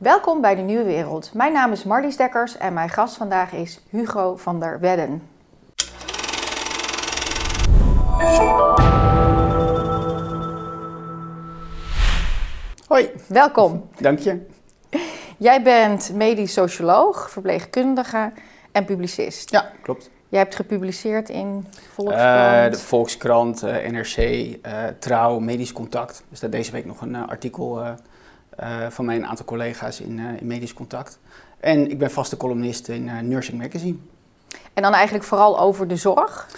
Welkom bij de Nieuwe Wereld. Mijn naam is Marlies Dekkers en mijn gast vandaag is Hugo van der Wedden. Hoi. Welkom. Dank je. Jij bent medisch socioloog, verpleegkundige en publicist. Ja, klopt. Jij hebt gepubliceerd in Volkskrant. Uh, de Volkskrant, uh, NRC, uh, Trouw, Medisch Contact. Er staat deze week nog een artikel van mij en een aantal collega's in, in Medisch Contact. En ik ben vaste columnist in Nursing Magazine. En dan eigenlijk vooral over de zorg?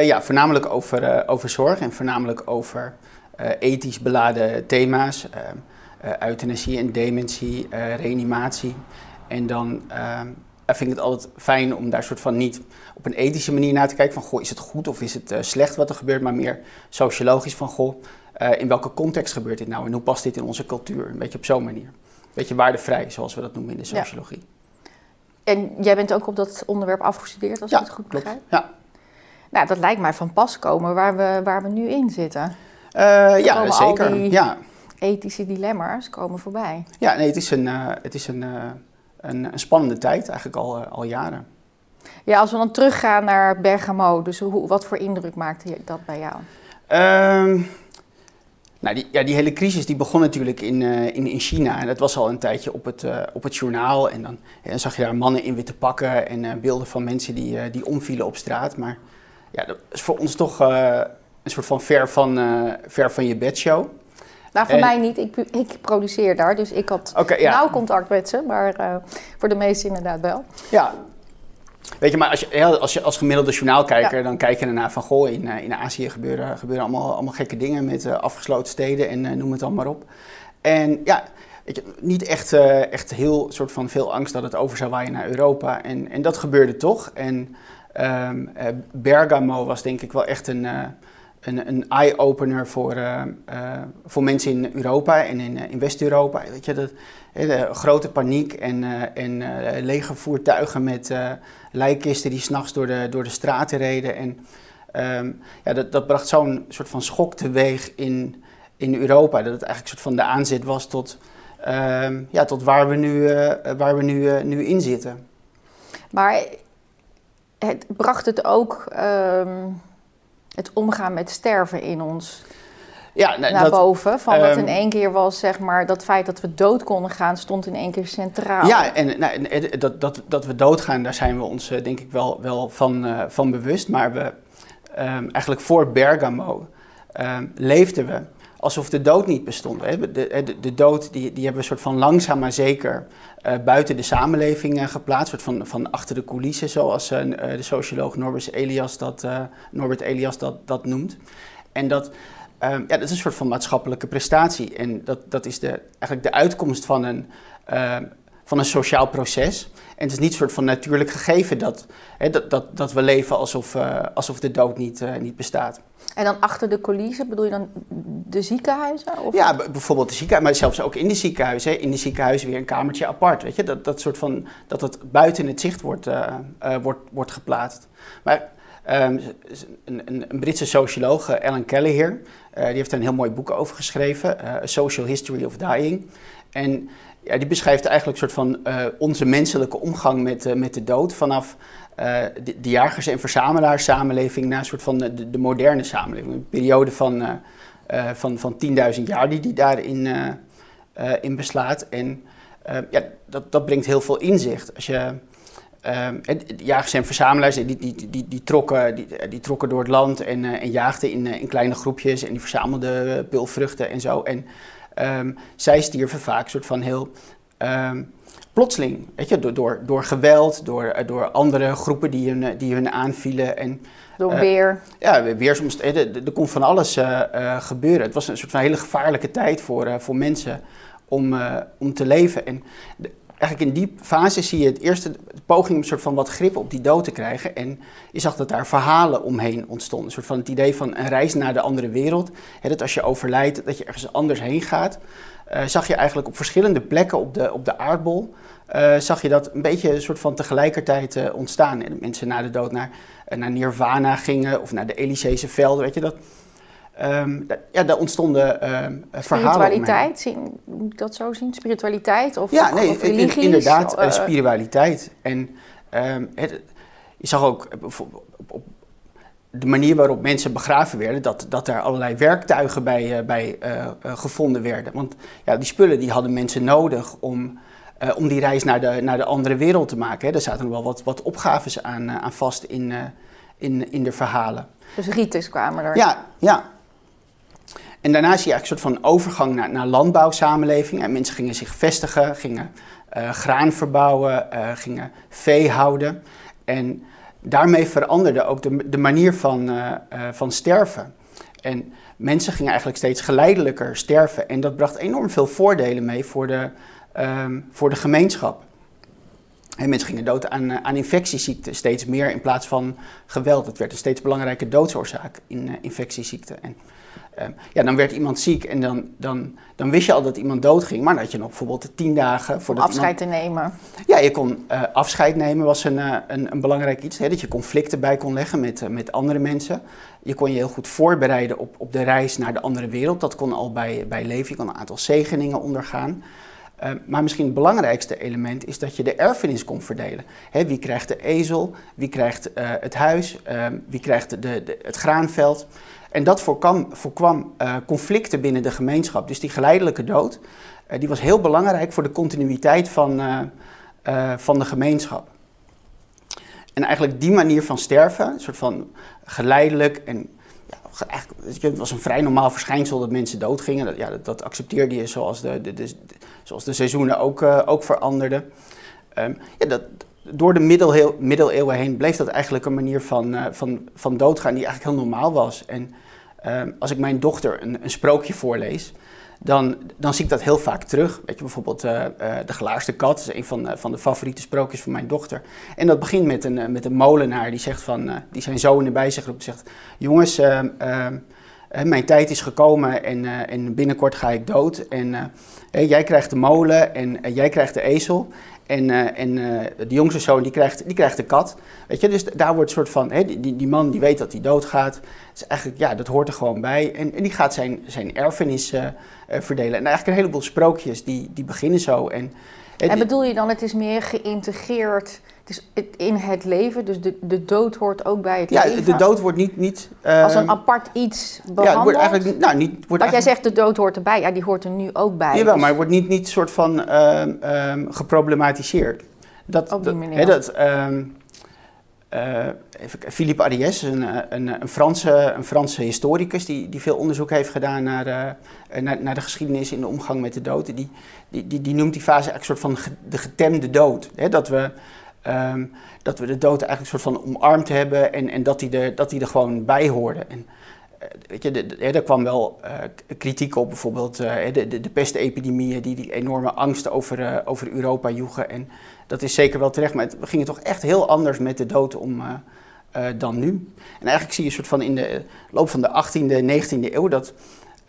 ja, voornamelijk over, over zorg en voornamelijk over ethisch beladen thema's. euthanasie en dementie, reanimatie. En dan vind ik het altijd fijn om daar soort van niet op een ethische manier naar te kijken. Van goh, is het goed of is het slecht wat er gebeurt, maar meer sociologisch van goh, uh, in welke context gebeurt dit nou en hoe past dit in onze cultuur? Een beetje op zo'n manier. Een beetje waardevrij, zoals we dat noemen in de sociologie. Ja. En jij bent ook op dat onderwerp afgestudeerd, als ja, ik het goed begrijp? Ja. Nou, dat lijkt mij van pas komen waar we, waar we nu in zitten. Uh, ja, zeker. Die ja. ethische dilemma's komen voorbij. Ja, nee, het is een, het is een, een, een, spannende tijd, eigenlijk al, al jaren. Ja, als we dan teruggaan naar Bergamo, dus hoe, wat voor indruk maakte dat bij jou? Um, nou, die, ja, die hele crisis die begon natuurlijk in, uh, in, in China. En dat was al een tijdje op het, uh, op het journaal. En dan, en zag je daar mannen in witte pakken en uh, beelden van mensen die, die omvielen op straat. Maar ja, dat is voor ons toch een soort van ver van, ver van je bedshow. Nou, voor en, mij niet. Ik, ik, produceer daar, dus ik had okay, ja. nauw contact met ze. Maar voor de meesten inderdaad wel. Ja, Weet je, maar als je als, je als gemiddelde journaalkijker, ja. dan kijk je ernaar van... goh, in, in Azië gebeuren, gebeuren allemaal, allemaal gekke dingen met uh, afgesloten steden en uh, noem het dan maar op. En ja, weet je, niet echt, uh, echt heel soort van veel angst dat het over zou waaien naar Europa. En, en dat gebeurde toch. En um, Bergamo was denk ik wel echt een, een, een eye-opener voor, voor mensen in Europa en in, in West-Europa. Weet je, dat, de grote paniek en, en lege voertuigen met lijkkisten die s'nachts door de, door de straten reden. En um, ja, dat, dat bracht zo'n soort van schok teweeg in, in Europa. Dat het eigenlijk een soort van de aanzet was tot, um, ja, tot waar we nu, waar we nu, nu in zitten. Maar het bracht het ook um, het omgaan met sterven in ons ja, naar dat, boven. Van dat um, in één keer was, zeg maar, dat feit dat we dood konden gaan, stond in één keer centraal. Ja, en nou, dat, dat, dat we doodgaan, daar zijn we ons uh, denk ik wel, wel van, uh, van bewust. Maar we, um, eigenlijk voor Bergamo um, leefden we alsof de dood niet bestond. De, de, dood die, die hebben we soort van langzaam maar zeker uh, buiten de samenleving uh, geplaatst. Soort van, van achter de coulissen, zoals uh, de socioloog Norbert Elias dat, Norbert Elias dat, dat noemt. En dat... Ja, dat is een soort van maatschappelijke prestatie. En dat, dat is de, eigenlijk de uitkomst van een, van een sociaal proces. En het is niet een soort van natuurlijk gegeven dat, hè, dat, dat, dat we leven alsof, uh, alsof de dood niet, uh, niet bestaat. En dan achter de coulissen, bedoel je dan de ziekenhuizen? Of? Ja, bijvoorbeeld de ziekenhuizen, maar zelfs ook in de ziekenhuizen. In de ziekenhuizen weer een kamertje apart, weet je. Dat, dat soort van, dat het buiten het zicht wordt, uh, wordt, wordt geplaatst. Maar Um, een, een, een, Britse socioloog, Ellen Kelleher, uh, die heeft er een heel mooi boek over geschreven, uh, A Social History of Dying. En die beschrijft eigenlijk een soort van onze menselijke omgang met, met de dood vanaf de, de, jagers- en verzamelaars samenleving naar een soort van de, de moderne samenleving. Een periode van, van, van 10.000 jaar die die daarin in beslaat. En ja, dat, dat brengt heel veel inzicht. Als je Um, jagers en verzamelaars die, die, die, die, trokken, die, die trokken door het land en, en jaagden in, in kleine groepjes en die verzamelden pulvruchten en zo. En um, zij stierven vaak soort van heel um, plotseling, weet je, door, door, door geweld, door, uh, door andere groepen die hun, die hun aanvielen. En, door weer. Ja, weersomstandigheden. Er kon van alles gebeuren. Het was een soort van hele gevaarlijke tijd voor, voor mensen om, om te leven. En eigenlijk in die fase zie je het eerste poging om een soort van wat grip op die dood te krijgen. En je zag dat daar verhalen omheen ontstonden. Een soort van het idee van een reis naar de andere wereld. He, dat als je overlijdt, dat je ergens anders heen gaat. Uh, zag je eigenlijk op verschillende plekken op de, op de aardbol. Uh, zag je dat een beetje een soort van tegelijkertijd uh, ontstaan. En mensen na de dood naar, naar Nirvana gingen of naar de Elyseese velden. Weet je dat? Ehm, ja, daar ontstonden ehm, verhalen Spiritualiteit, zien, moet ik dat zo zien? Spiritualiteit of, ja, nee, of religies? inderdaad, Uh, spiritualiteit. En ehm, het, je zag ook op, op de manier waarop mensen begraven werden, dat, dat er allerlei werktuigen bij, uh, bij uh, gevonden werden. Want ja, die spullen die hadden mensen nodig om, uh, om die reis naar de, naar de andere wereld te maken. Hè. Er zaten nog wel wat, wat opgaves aan, aan vast in, in, in de verhalen. Dus rites kwamen er. Ja, ja. En daarna zie je eigenlijk een soort van overgang naar, naar landbouwsamenleving. En mensen gingen zich vestigen, gingen graan verbouwen, gingen vee houden. En daarmee veranderde ook de, de manier van, uh, van sterven. En mensen gingen eigenlijk steeds geleidelijker sterven. En dat bracht enorm veel voordelen mee voor de, um, voor de gemeenschap. En mensen gingen dood aan, aan infectieziekten steeds meer in plaats van geweld. Het werd een steeds belangrijke doodsoorzaak in infectieziekten. En, ja, dan werd iemand ziek en dan, dan, dan wist je al dat iemand doodging. Maar dan had je nog bijvoorbeeld tien dagen... Om afscheid iemand... te nemen. Ja, je kon uh, afscheid nemen was een, uh, een, een, belangrijk iets. Hè, dat je conflicten bij kon leggen met, uh, met andere mensen. Je kon je heel goed voorbereiden op, op de reis naar de andere wereld. Dat kon al bij, bij leven. Je kon een aantal zegeningen ondergaan. Uh, maar misschien het belangrijkste element is dat je de erfenis kon verdelen. Hè, wie krijgt de ezel, wie krijgt uh, het huis, uh, wie krijgt de, de, het graanveld. En dat voorkwam, uh, conflicten binnen de gemeenschap. Dus die geleidelijke dood, uh, die was heel belangrijk voor de continuïteit van, uh, van de gemeenschap. En eigenlijk die manier van sterven, een soort van geleidelijk en eigenlijk, het was een vrij normaal verschijnsel dat mensen doodgingen. Dat, ja, dat, accepteerde je zoals de, de, de, zoals de seizoenen ook, ook veranderden. Um, ja, dat, door de middel, middeleeuwen heen bleef dat eigenlijk een manier van, uh, van, van doodgaan die eigenlijk heel normaal was. En uh, als ik mijn dochter een, een, sprookje voorlees, dan, dan zie ik dat heel vaak terug. Weet je, bijvoorbeeld uh, De Gelaarste Kat is een van, van de favoriete sprookjes van mijn dochter. En dat begint met een, met een molenaar die, zegt van, die zijn zoon bij zich roept zegt... Jongens, mijn tijd is gekomen en, en binnenkort ga ik dood. En jij krijgt de molen en jij krijgt de ezel. En, uh, en uh, de jongste zoon die krijgt, die krijgt de kat. Weet je, dus daar wordt een soort van, hè, die, die man die weet dat hij doodgaat. Dus eigenlijk, ja, dat hoort er gewoon bij. En, en die gaat zijn, zijn erfenis uh, verdelen. En eigenlijk een heleboel sprookjes die, die beginnen zo. En, en bedoel je dan, het is meer geïntegreerd het is in het leven, dus de, de dood hoort ook bij het ja, leven? Ja, de dood wordt niet... niet Als een apart iets behandeld? Ja, het wordt eigenlijk... Nou, niet, wordt Wat jij zegt, de dood hoort erbij. Ja, die hoort er nu ook bij. Jawel, dus... maar het wordt niet, niet soort van uh, um, geproblematiseerd. Dat, Op die manier. Hè, dat, um, uh, Philippe Ariès, een, een, een, Franse, een Franse historicus die, die veel onderzoek heeft gedaan naar, uh, naar, naar, de geschiedenis in de omgang met de dood. Die, die, die, die noemt die fase eigenlijk een soort van de getemde dood. Hè? Dat we... Um, dat we de dood eigenlijk een soort van omarmd hebben en, en dat, die er, dat die er gewoon bij hoorde. En, uh, weet je, de, er kwam wel uh, kritiek op, bijvoorbeeld uh, de, de, de pestepidemieën die die enorme angst over, over Europa joegen. En dat is zeker wel terecht, maar het, we gingen toch echt heel anders met de dood om dan nu. En eigenlijk zie je een soort van in de loop van de 18e, 19e eeuw dat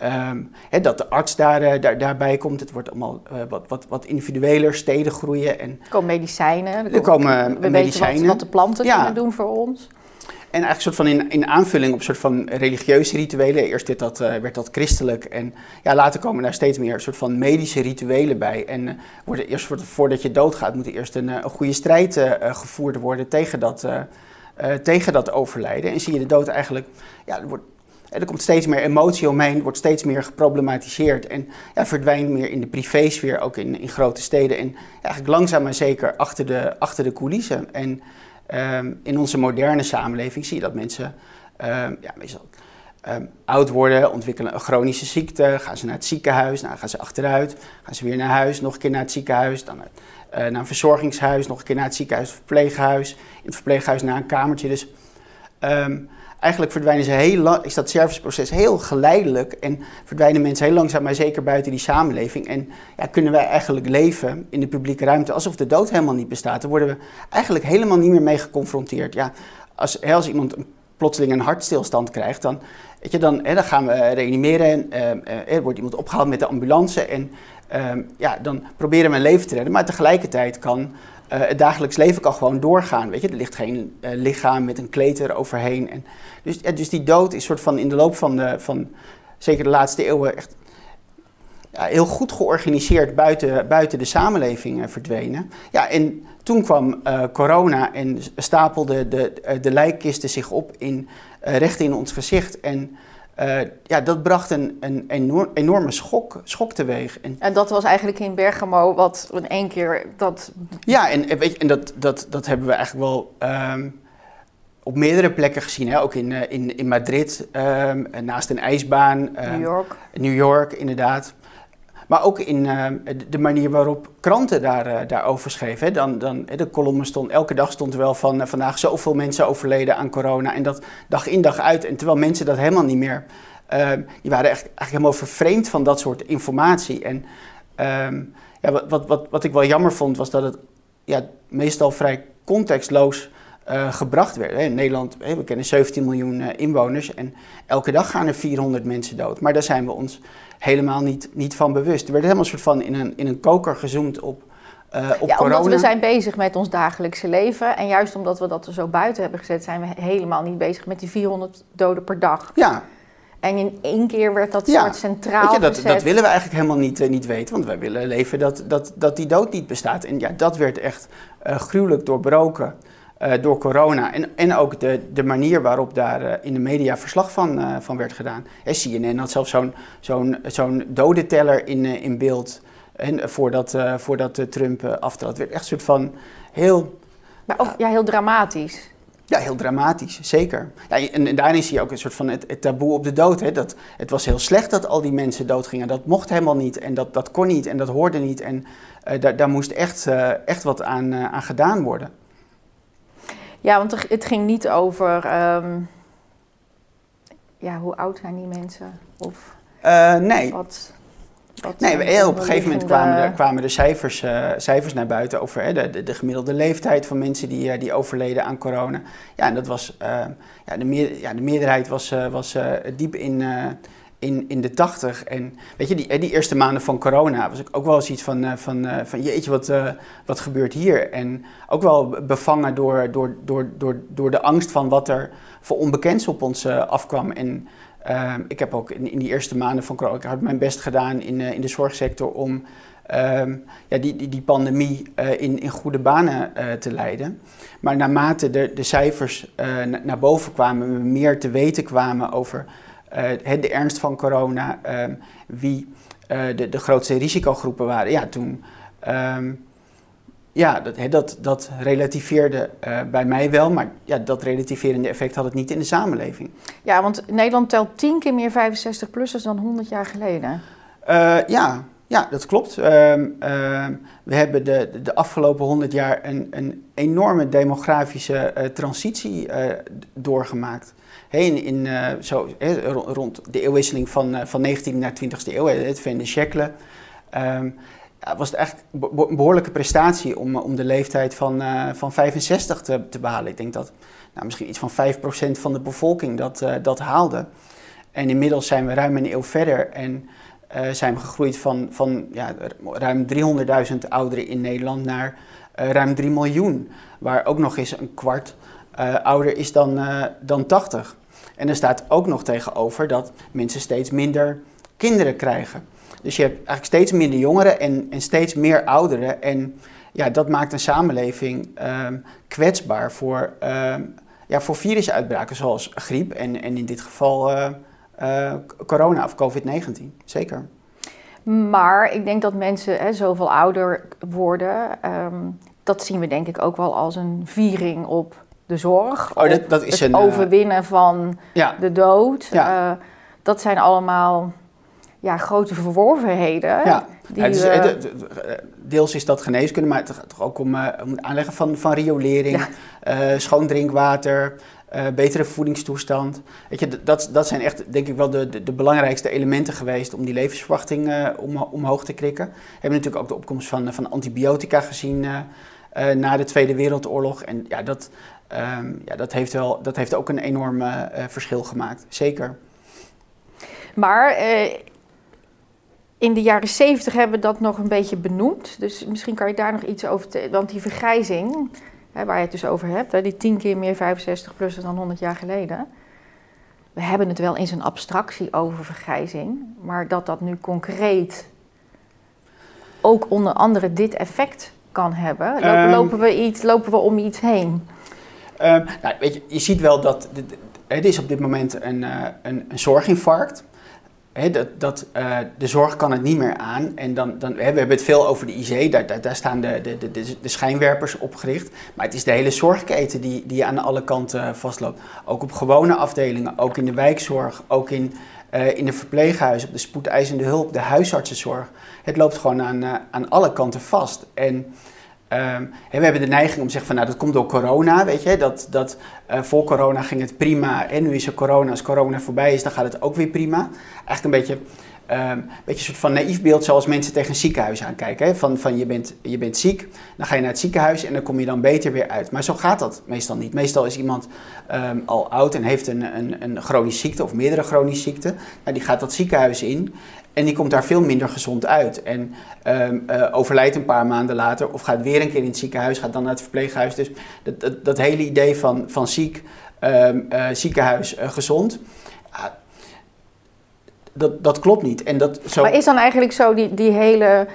Um, he, dat de arts daar, uh, daar, daarbij komt. Het wordt allemaal uh, wat, wat, wat individueler, steden groeien. En er komen medicijnen. Er, er komen we medicijnen. weten wat, wat de planten ja. kunnen doen voor ons. En eigenlijk soort van in, in aanvulling op soort van religieuze rituelen. Eerst werd dat, uh, werd dat christelijk en ja, later komen daar steeds meer soort van medische rituelen bij. En wordt eerst voordat je doodgaat moet er eerst een, een goede strijd gevoerd worden tegen dat, tegen dat overlijden. En zie je de dood eigenlijk, ja, wordt er komt steeds meer emotie omheen, wordt steeds meer geproblematiseerd en ja, verdwijnt meer in de privésfeer, ook in, in grote steden. En eigenlijk langzaam maar zeker achter de, achter de coulissen. En um, in onze moderne samenleving zie je dat mensen um, ja, meestal um, oud worden, ontwikkelen een chronische ziekte, gaan ze naar het ziekenhuis, nou, gaan ze achteruit, gaan ze weer naar huis, nog een keer naar het ziekenhuis, dan naar een verzorgingshuis, nog een keer naar het ziekenhuis of verpleeghuis, in het verpleeghuis naar een kamertje. Dus eigenlijk verdwijnen ze heel lang, is dat serviceproces heel geleidelijk en verdwijnen mensen heel langzaam maar zeker buiten die samenleving. En ja, kunnen wij eigenlijk leven in de publieke ruimte alsof de dood helemaal niet bestaat. Daar worden we eigenlijk helemaal niet meer mee geconfronteerd. Ja, als, als iemand plotseling een hartstilstand krijgt, dan, weet je, dan, hè, dan gaan we reanimeren. En, uh, er wordt iemand opgehaald met de ambulance en uh, ja, dan proberen we een leven te redden. Maar tegelijkertijd kan het dagelijks leven kan gewoon doorgaan. Weet je? Er ligt geen lichaam met een kleed eroverheen. En dus, ja, dus die dood is soort van in de loop van, de, van zeker de laatste eeuwen echt ja, heel goed georganiseerd buiten, buiten de samenleving verdwenen. Ja, en toen kwam corona en stapelde de, de lijkkisten zich op in, recht in ons gezicht. En uh, ja, dat bracht een, een enorme schok, schok teweeg. En, en, dat was eigenlijk in Bergamo wat in één keer dat... Ja, en, weet je, en dat, dat, dat hebben we eigenlijk wel um, op meerdere plekken gezien. Hè? Ook in, uh, in, in Madrid, um, naast een ijsbaan. Um, New York. New York, inderdaad. Maar ook in uh, de manier waarop kranten daar, uh, daarover schreven. Dan, dan, de kolommen stond, elke dag stond wel van uh, vandaag zoveel mensen overleden aan corona. En dat dag in dag uit. En terwijl mensen dat helemaal niet meer. die waren echt, eigenlijk helemaal vervreemd van dat soort informatie. En ehm, ja, wat, wat, wat, wat ik wel jammer vond, was dat het ja, meestal vrij contextloos gebracht werd. In Nederland, we kennen 17 miljoen inwoners en elke dag gaan er 400 mensen dood. Maar daar zijn we ons helemaal niet, niet van bewust. Er werd helemaal een soort van in een, in een koker gezoomd op, uh, op ja, corona. Omdat we zijn bezig met ons dagelijkse leven. En juist omdat we dat er zo buiten hebben gezet, zijn we helemaal niet bezig met die 400 doden per dag. Ja. En in één keer werd dat soort centraal Weet je, dat, dat willen we eigenlijk helemaal niet, uh, niet weten. Want wij willen leven dat, dat, dat die dood niet bestaat. En ja, dat werd echt uh, gruwelijk doorbroken. Uh, door corona. En, en ook de, de manier waarop daar uh, in de media verslag van, uh, van werd gedaan. En CNN had zelfs zo'n zo'n zo'n dodenteller in, in beeld. En voordat, voordat Trump aftrad. Het werd echt een soort van heel. Maar ook ja, heel dramatisch. Ja, heel dramatisch, zeker. Ja, en, en, daarin zie je ook een soort van het, het, taboe op de dood. Hè? Dat, het was heel slecht dat al die mensen doodgingen. Dat mocht helemaal niet en dat, dat kon niet en dat hoorde niet. En daar, daar moest echt, echt wat aan, aan gedaan worden. Ja, want het ging niet over. Um, ja, hoe oud zijn die mensen? Of uh, nee. Wat, wat nee, op een gegeven moment kwamen er, kwamen de cijfers, uh, cijfers naar buiten over hè, de, de, de, gemiddelde leeftijd van mensen die, uh, die overleden aan corona. Ja, en dat was, ja, de, meer, ja, de meerderheid was, was diep in, in, in de tachtig. En weet je, die, die eerste maanden van corona was ik ook wel eens iets van, eh, van, eh, van jeetje, wat, wat gebeurt hier? En ook wel bevangen door, door, door, door, door de angst van wat er voor onbekends op ons afkwam. En ehm, ik heb ook in, in, die eerste maanden van corona, ik had mijn best gedaan in, in de zorgsector om ehm, ja, die, die, die pandemie in, in goede banen te leiden. Maar naarmate de, de cijfers naar boven kwamen, we meer te weten kwamen over de ernst van corona, um, wie uh, de, de grootste risicogroepen waren. Ja, toen. Um, ja, dat, dat, dat relativeerde uh, bij mij wel, maar ja, dat relativerende effect had het niet in de samenleving. Ja, want Nederland telt tien keer meer 65-plussers dan 100 jaar geleden. ja, ja, dat klopt. Um, we hebben de, de afgelopen 100 jaar een, een enorme demografische uh, transitie uh, doorgemaakt in, in, uh, zo, rond de eeuwwisseling van, uh, van 19e naar 20e eeuw, het Van de ja, was het eigenlijk een behoorlijke prestatie om, om de leeftijd van, van 65 te, te behalen. Ik denk dat nou, misschien iets van 5% van de bevolking dat, dat haalde. En inmiddels zijn we ruim een eeuw verder en zijn we gegroeid van, van ja, ruim 300.000 ouderen in Nederland naar ruim 3 miljoen. Waar ook nog eens een kwart ouder is dan, dan 80. En er staat ook nog tegenover dat mensen steeds minder kinderen krijgen. Dus je hebt eigenlijk steeds minder jongeren en, en steeds meer ouderen. En ja, dat maakt een samenleving ehm, kwetsbaar voor, uh, ja, voor virusuitbraken zoals griep en, en in dit geval uh, uh, corona of COVID-19. Zeker. Maar ik denk dat mensen hè, zoveel ouder worden, um, dat zien we denk ik ook wel als een viering op de zorg. Oh, dat, dat is het een, eh, overwinnen van ja. de dood. Ja. Uh, dat zijn allemaal ja, grote verworvenheden. Ja. Die, ja, is, uh, deels is dat geneeskunde, maar toch, ook om, uh, om het aanleggen van, van riolering, ja. schoon drinkwater, betere voedingstoestand. Weet je, dat, dat zijn echt, denk ik, wel de, de, de belangrijkste elementen geweest om die levensverwachting om, omhoog te krikken. We hebben natuurlijk ook de opkomst van, van antibiotica gezien na de Tweede Wereldoorlog. En ja, dat, Um, ja, dat, heeft wel, dat heeft ook een enorm uh, verschil gemaakt, zeker. Maar uh, in de jaren 70 hebben we dat nog een beetje benoemd. Dus misschien kan je daar nog iets over... Te, want die vergrijzing, hè, waar je het dus over hebt... Hè, die tien keer meer 65 plus dan 100 jaar geleden... We hebben het wel in zijn abstractie over vergrijzing. Maar dat dat nu concreet ook onder andere dit effect kan hebben. Lopen, Ehm. lopen we, iets, lopen we om iets heen? Ehm, nou, weet je, je ziet wel dat er is op dit moment een, eh, een, zorginfarct. Hè, dat, dat, eh, de zorg kan het niet meer aan. En dan, dan, we hebben het veel over de IC, daar, daar, staan de, de, de, de, schijnwerpers op gericht. Maar het is de hele zorgketen die, die aan alle kanten eh, vastloopt. Ook op gewone afdelingen, ook in de wijkzorg, ook in, eh, in de verpleeghuizen, op de spoedeisende hulp, de huisartsenzorg. Het loopt gewoon aan, aan alle kanten vast. En Ehm, we hebben de neiging om te zeggen van nou dat komt door corona, weet je, dat, dat eh, voor corona ging het prima en nu is er corona, als corona voorbij is dan gaat het ook weer prima. Eigenlijk een beetje, ehm, beetje een soort van naïef beeld zoals mensen tegen een ziekenhuis aankijken. Hè? Van, van je, bent, je bent ziek, dan ga je naar het ziekenhuis en dan kom je dan beter weer uit. Maar zo gaat dat meestal niet. Meestal is iemand ehm, al oud en heeft een, een, een chronische ziekte of meerdere chronische ziekten. Nou, die gaat dat ziekenhuis in en die komt daar veel minder gezond uit. En ehm, eh, overlijdt een paar maanden later of gaat weer een keer in het ziekenhuis, gaat dan naar het verpleeghuis. Dus dat, dat, dat hele idee van, van ziek, ehm, eh, ziekenhuis, eh, gezond, ah, dat, dat klopt niet. En dat zo... Maar is dan eigenlijk zo die, die hele...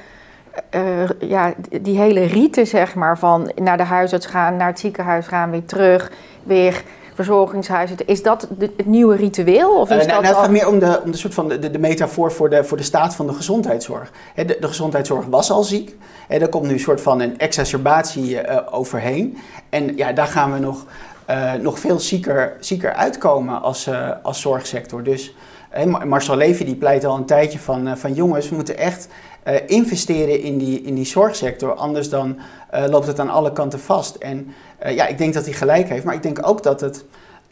eh, ja, die hele rite, zeg maar, van naar de huisarts gaan, naar het ziekenhuis gaan, weer terug, weer verzorgingshuizen. Is dat de- het nieuwe ritueel? Of Eh, is nou, dat nou, het al- gaat meer om de, om de, soort van de, de metafoor voor de, voor de staat van de gezondheidszorg. De, de gezondheidszorg was al ziek. En er komt nu een soort van een exacerbatie eh, overheen. En ja, daar gaan we nog, eh, nog veel zieker, zieker uitkomen als, als zorgsector. Dus Marcel Levy die pleit al een tijdje van, van jongens, we moeten echt eh, investeren in die, in die zorgsector. Anders dan eh, loopt het aan alle kanten vast. En eh, ja, ik denk dat hij gelijk heeft. Maar ik denk ook dat het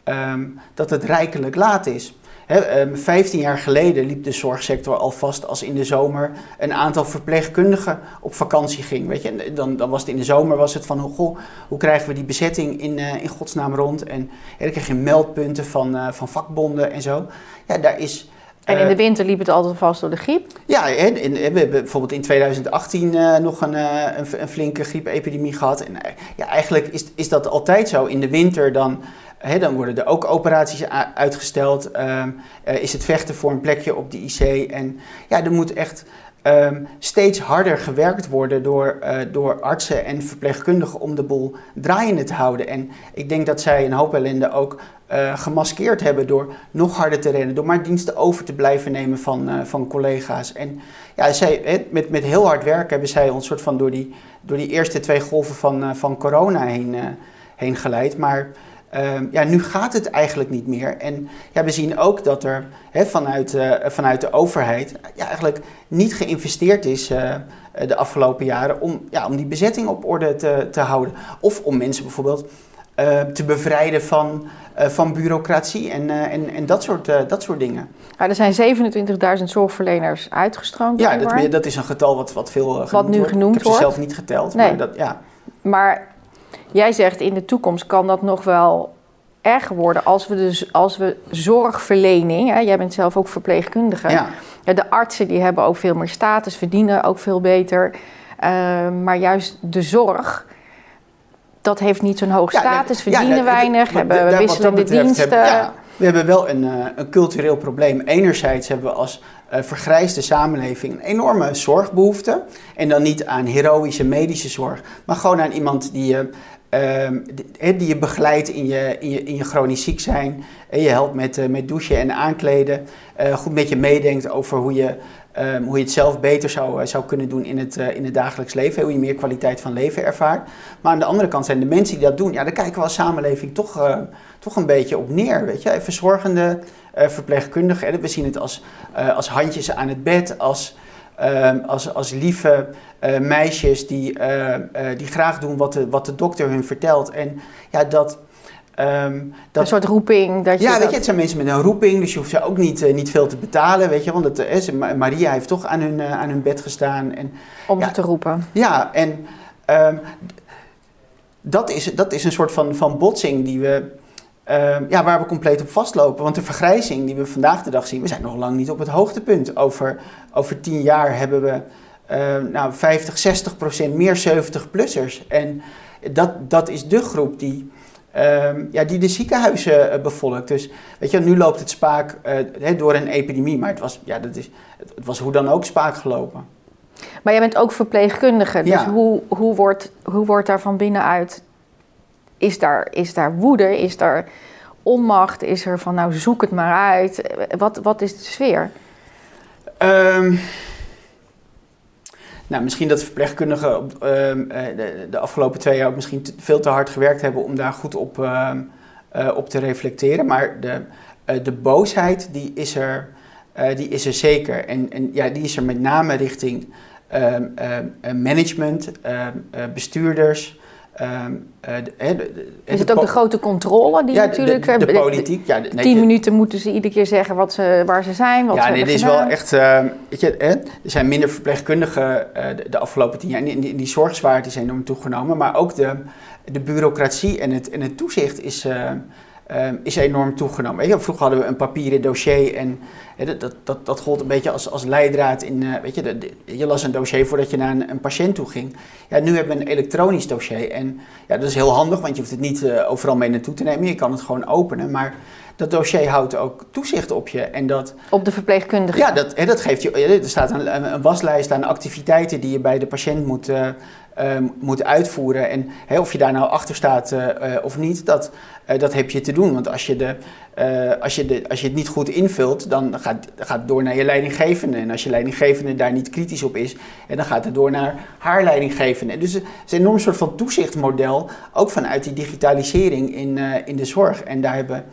ehm, dat het rijkelijk laat is. Ehm, 15 jaar geleden liep de zorgsector al vast als in de zomer een aantal verpleegkundigen op vakantie ging. Weet je? En dan, dan was het in de zomer was het van, oh, goh, hoe krijgen we die bezetting in, in godsnaam rond? En dan kreeg je meldpunten van, van vakbonden en zo. Ja, daar is... En in eh, de winter liep het altijd vast door de griep. ja, we hebben bijvoorbeeld in 2018 eh, nog een, eh, een, een flinke griepepidemie gehad. En ja, eigenlijk is, is dat altijd zo. In de winter dan, hè, dan worden er ook operaties uitgesteld. Ehm, eh, is het vechten voor een plekje op de IC. En ja, er moet echt ehm, steeds harder gewerkt worden door, eh, door artsen en verpleegkundigen om de boel draaiende te houden. En ik denk dat zij een hoop ellende ook eh, gemaskeerd hebben door nog harder te rennen, door maar diensten over te blijven nemen van, eh, van collega's. En ja, zij, met, met heel hard werk hebben zij ons soort van door die, door die eerste twee golven van, van corona heen, heen geleid. Maar ehm, ja, nu gaat het eigenlijk niet meer. En ja, we zien ook dat er hè, vanuit, eh, vanuit de overheid ja, eigenlijk niet geïnvesteerd is eh, de afgelopen jaren om, ja, om die bezetting op orde te, te houden. Of om mensen bijvoorbeeld eh, te bevrijden van, van bureaucratie en, en, en dat, soort, dat soort dingen. Ja, er zijn 27.000 zorgverleners uitgestroomd. Ja, dat, dat is een getal wat, wat veel genoemd nu wordt. genoemd Ik heb ze wordt. zelf niet geteld, Nee. maar dat, ja. Maar jij zegt in de toekomst kan dat nog wel erger worden als we, dus, als we zorgverlening, hè, jij bent zelf ook verpleegkundige, ja. Ja, de artsen die hebben ook veel meer status, verdienen ook veel beter. Eh, maar juist de zorg, dat heeft niet zo'n hoog Ja, status, verdienen ja, weinig, hebben dat wisselende diensten. hebben- we hebben wel een, eh, een cultureel probleem. Enerzijds hebben we als eh, vergrijsde samenleving een enorme zorgbehoefte. En dan niet aan heroïsche medische zorg, maar gewoon aan iemand die ehm, die, je begeleidt in je, in, je, in je chronisch ziek zijn. En je helpt met, eh, met douchen en aankleden. eh, goed met je meedenkt over hoe je, ehm, hoe je het zelf beter zou, eh, zou kunnen doen in het, in het dagelijks leven. Hoe je meer kwaliteit van leven ervaart. Maar aan de andere kant zijn de mensen die dat doen, ja, daar kijken we als samenleving toch, toch een beetje op neer. Weet je? Verzorgende verpleegkundigen, we zien het als, als handjes aan het bed, als, als, als lieve eh, meisjes die, eh, eh, die graag doen wat de, wat de dokter hun vertelt. En ja, dat. ehm, dat Een soort roeping. Dat je ja, weet je, het zijn mensen met een roeping, dus je hoeft ze ook niet, eh, niet veel te betalen, weet je. Want het, eh, ze- Maria heeft toch aan hun, aan hun bed gestaan. En om ja. ze te roepen. ja, en ehm, dat, is, dat is een soort van, van botsing die we, ehm, ja, waar we compleet op vastlopen. Want de vergrijzing die we vandaag de dag zien, we zijn nog lang niet op het hoogtepunt. Over, over tien jaar hebben we uh, nou, 50, 60 procent meer 70-plussers. En dat, dat is de groep die, um, ja, die de ziekenhuizen uh, bevolkt. Dus weet je, nu loopt het spaak uh, door een epidemie, maar het was, ja, dat is, het was hoe dan ook spaak gelopen. Maar jij bent ook verpleegkundige, dus ja. hoe, hoe, wordt, hoe wordt daar van binnenuit? Is daar, is daar woede? Is daar onmacht? Is er van nou zoek het maar uit? Wat, wat is de sfeer? Um, nou, misschien dat verpleegkundigen op, uh, de, de, afgelopen twee jaar misschien veel te hard gewerkt hebben om daar goed op, uh, uh, op te reflecteren. Maar de, de boosheid die is er, die is er zeker. En, en ja, die is er met name richting ehm, management, bestuurders. Um, de, de, is het ook de grote controle die ja, natuurlijk... De, de politiek, ja. Nee, tien minuten moeten ze iedere keer zeggen wat ze, waar ze zijn, wat ja, ze nee, dit is wel echt... Uh, weet je, hè, er zijn minder verpleegkundigen uh, de, afgelopen tien jaar. En die, die zorgzwaarte is enorm toegenomen. Maar ook de, de bureaucratie en het, en het toezicht is... Um, is enorm toegenomen. Weet je, vroeger hadden we een papieren dossier en dat, dat, dat gold een beetje als, als leidraad in, uh, weet je, de, de, je las een dossier voordat je naar een, een, patiënt toe ging. Ja, nu hebben we een elektronisch dossier en ja, dat is heel handig, want je hoeft het niet uh, overal mee naartoe te nemen. Je kan het gewoon openen, maar dat dossier houdt ook toezicht op je. En dat, op de verpleegkundige? Ja, dat, dat geeft je, er staat een, een, waslijst aan activiteiten die je bij de patiënt moet, uh, moet uitvoeren. En of je daar nou achter staat of niet, dat, dat heb je te doen. Want als je, de, als, je de, als je het niet goed invult, dan gaat, gaat het door naar je leidinggevende. En als je leidinggevende daar niet kritisch op is, en dan gaat het door naar haar leidinggevende. Dus het is een enorm soort van toezichtmodel, ook vanuit die digitalisering in, in de zorg. En daar hebben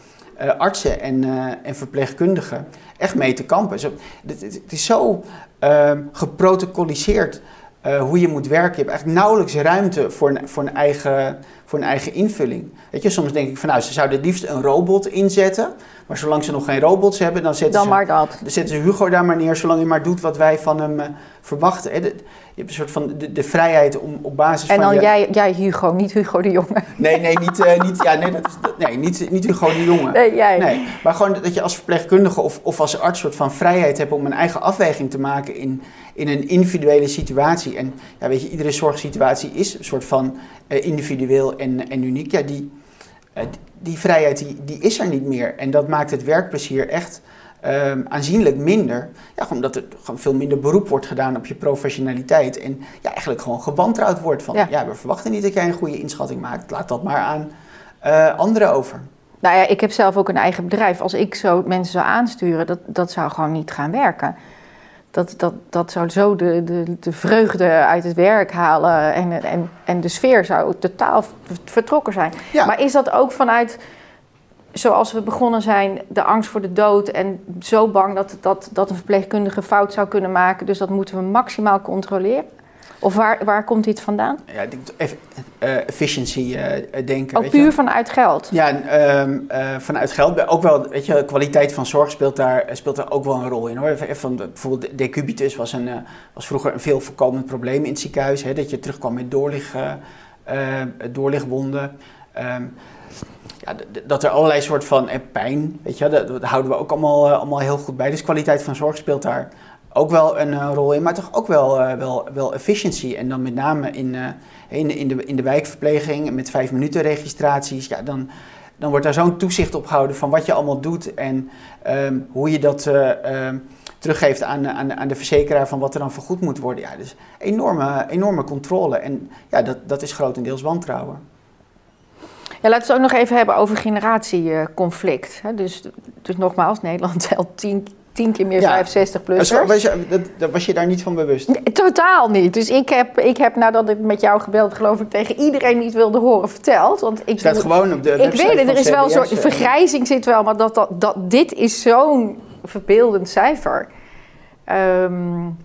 artsen en, en verpleegkundigen echt mee te kampen. Zo, het, het, is zo uh, geprotocoliseerd uh, hoe je moet werken. Je hebt eigenlijk nauwelijks ruimte voor een, voor, een eigen, voor een eigen invulling. Weet je, soms denk ik van nou, ze zouden het liefst een robot inzetten. Maar zolang ze nog geen robots hebben, dan zetten, dan ze, maar dat. dan zetten ze Hugo daar maar neer, zolang hij maar doet wat wij van hem verwachten. Hè. De, je hebt een soort van de, de vrijheid om op basis en van... En dan jij, jij Hugo, niet Hugo de Jonge. Nee, nee, niet, uh, niet, ja, nee, dat is, dat, nee niet, niet Hugo de Jonge. Nee, jij. Nee, maar gewoon dat je als verpleegkundige of, of als arts soort van vrijheid hebt om een eigen afweging te maken in, in een individuele situatie. En ja, weet je, iedere zorgsituatie is een soort van uh, individueel en, en uniek. Ja, die, uh, die vrijheid die, die is er niet meer. En dat maakt het werkplezier echt... Um, aanzienlijk minder. Ja, omdat er gewoon veel minder beroep wordt gedaan op je professionaliteit. En ja, eigenlijk gewoon gewantrouwd wordt van... Ja. ja we verwachten niet dat jij een goede inschatting maakt. Laat dat maar aan uh, anderen over. Nou ja, ik heb zelf ook een eigen bedrijf. Als ik zo mensen zou aansturen, dat, dat zou gewoon niet gaan werken. Dat, dat, dat zou zo de, de, de vreugde uit het werk halen. En, en, en de sfeer zou totaal vertrokken zijn. Ja. Maar is dat ook vanuit zoals we begonnen zijn, de angst voor de dood en zo bang dat, dat, dat een verpleegkundige fout zou kunnen maken. Dus dat moeten we maximaal controleren. Of waar, waar komt dit vandaan? Ja, ik denk uh, efficiency uh, denken. Ook puur je? vanuit geld? Ja, uh, vanuit geld. Ook wel, weet je, kwaliteit van zorg speelt daar, speelt daar ook wel een rol in. Hoor. Van, bijvoorbeeld decubitus was, een, was vroeger een veel voorkomend probleem in het ziekenhuis. Hè, dat je terugkwam met doorlig, doorligwonden. Um, ja, dat er allerlei soort van eh, pijn, weet je, dat, dat, houden we ook allemaal, allemaal heel goed bij. Dus kwaliteit van zorg speelt daar ook wel een uh, rol in, maar toch ook wel, uh, wel, wel. En dan met name in, in, in, de, in de wijkverpleging met vijf minuten registraties, ja, dan, dan wordt daar zo'n toezicht op gehouden van wat je allemaal doet en um, hoe je dat um, teruggeeft aan, aan, aan de verzekeraar van wat er dan vergoed moet worden. Ja, dus enorme, enorme controle en ja, dat, dat is grotendeels wantrouwen. Ja, laten we het ook nog even hebben over generatieconflict. Dus, dus nogmaals, Nederland telt tien, tien keer meer ja. 65 plus. Was was je daar niet van bewust? Nee, totaal niet. Dus ik heb, ik heb nadat ik met jou gebeld, geloof ik, tegen iedereen niet wilde horen verteld. Want ik staat gewoon op de Ik weet het, er is wel een soort vergrijzing zit wel, maar dat, dat, dat, dit is zo'n verbeeldend cijfer. Um,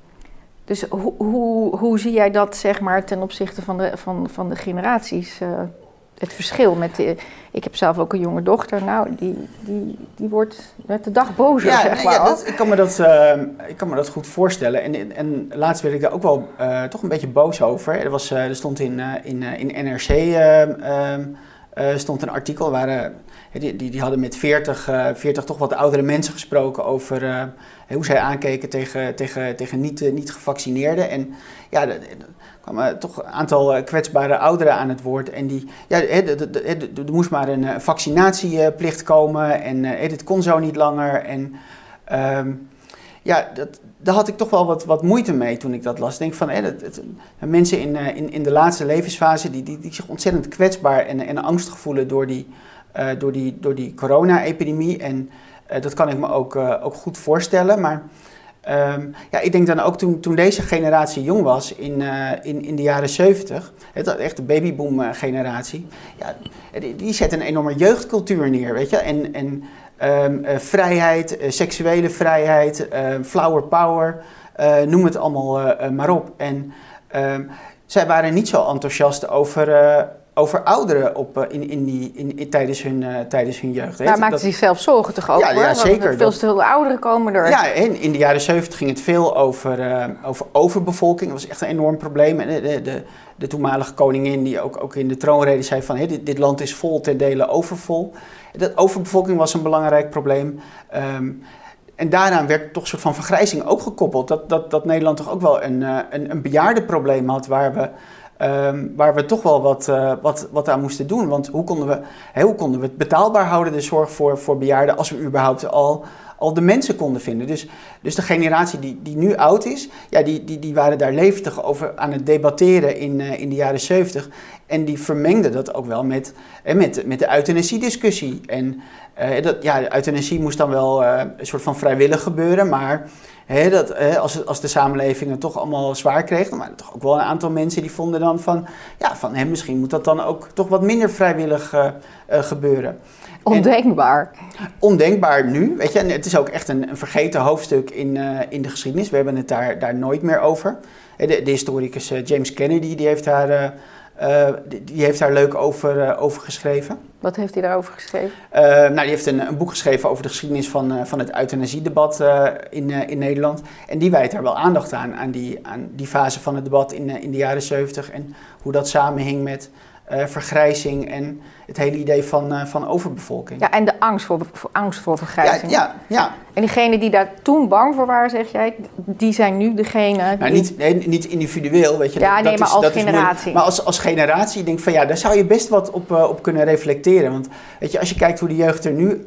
dus hoe, hoe, hoe zie jij dat zeg maar, ten opzichte van de, van, van de generaties? Uh, het verschil met de, ik heb zelf ook een jonge dochter, nou, die, die, die wordt met de dag bozer, ja, zeg maar. Ja, dat, ik, kan me dat, uh, ik kan me dat goed voorstellen. En, en laatst werd ik daar ook wel uh, toch een beetje boos over. Er, was, uh, er stond in, in, in NRC ehm, stond een artikel waar die, die, die, hadden met 40, 40 toch wat oudere mensen gesproken over hoe zij aankeken tegen, tegen, tegen niet, niet gevaccineerden. En ja, kwamen toch een aantal kwetsbare ouderen aan het woord. En die, ja, er moest maar een vaccinatieplicht komen en dit kon zo niet langer. En ehm, ja, dat, daar had ik toch wel wat, wat moeite mee toen ik dat las. Denk van, mensen in, eh, in, in de laatste levensfase die, die, die zich ontzettend kwetsbaar en, en angstig voelen door die, door die, door die corona-epidemie. En dat kan ik me ook, ook goed voorstellen. Maar um, ja, ik denk dan ook toen, toen deze generatie jong was in, in, in de jaren 70, echt de babyboom-generatie, ja, die, zet een enorme jeugdcultuur neer, weet je. En, en Um, uh, vrijheid, seksuele vrijheid, uh, flower power, noem het allemaal maar op. En zij waren niet zo enthousiast over, over ouderen op, in, in die, in, tijdens, hun, tijdens hun jeugd. Maar maakten ze zichzelf zorgen toch ook? Ja, ja zeker. Veel te veel ouderen komen er. Ja, en in de jaren 70 ging het veel over, over overbevolking. Dat was echt een enorm probleem. En de, de, de, toenmalige koningin, die ook, ook in de troonrede zei van... Hey, dit, dit land is vol ten dele overvol. Dat overbevolking was een belangrijk probleem. Ehm, en daaraan werd toch een soort van vergrijzing ook gekoppeld. Dat, dat, dat Nederland toch ook wel een, een, een bejaardenprobleem had waar we, um, waar we toch wel wat, uh, wat, wat aan moesten doen. Want hoe konden, we, hoe konden we het betaalbaar houden, de zorg voor, voor bejaarden, als we überhaupt al, al de mensen konden vinden. Dus, dus de generatie die, die nu oud is, ja, die, die, die waren daar levendig over aan het debatteren in, uh, in de jaren 70. En die vermengde dat ook wel met, met, met de euthanasiediscussie. En uh, dat, ja, de euthanasie moest dan wel uh, een soort van vrijwillig gebeuren, maar dat, hè, als, als de samenleving het toch allemaal zwaar kreeg, er toch ook wel een aantal mensen die vonden dan van, ja, van misschien moet dat dan ook toch wat minder vrijwillig gebeuren. Ondenkbaar. En, ondenkbaar nu, weet je, en het is ook echt een, een vergeten hoofdstuk in, in de geschiedenis. We hebben het daar, daar nooit meer over. De, de historicus James Kennedy, die heeft daar uh, die, die, heeft daar leuk over, uh, over geschreven. Wat heeft hij daarover geschreven? Uh, nou, die heeft een, een, boek geschreven over de geschiedenis van, van het euthanasiedebat in, in Nederland. En die wijdt daar wel aandacht aan, aan die, aan die fase van het debat in, in de jaren 70 en hoe dat samenhing met uh, vergrijzing en het hele idee van, uh, van overbevolking. Ja, en de angst voor, voor angst voor vergrijzing. Ja, ja, ja. En diegenen die daar toen bang voor waren, zeg jij, die zijn nu degene. Nou, niet, nee, niet individueel, weet je. Ja, dat, nee, maar is, als generatie. maar als, als generatie denk ik van ja, daar zou je best wat op, uh, op kunnen reflecteren. Want weet je, als je kijkt hoe de jeugd er nu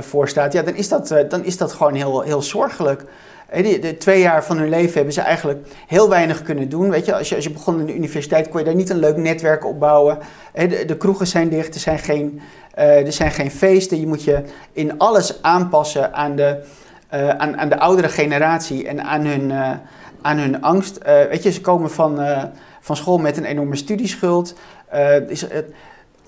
voor staat, ja, dan is dat, dan is dat gewoon heel, heel zorgelijk. De, twee jaar van hun leven hebben ze eigenlijk heel weinig kunnen doen. Weet je, als je, als je begon in de universiteit kon je daar niet een leuk netwerk opbouwen. De, de kroegen zijn dicht, er zijn, geen, uh, er zijn geen feesten. Je moet je in alles aanpassen aan de, uh, aan, aan de oudere generatie en aan hun, uh, aan hun angst. weet je, ze komen van, van school met een enorme studieschuld.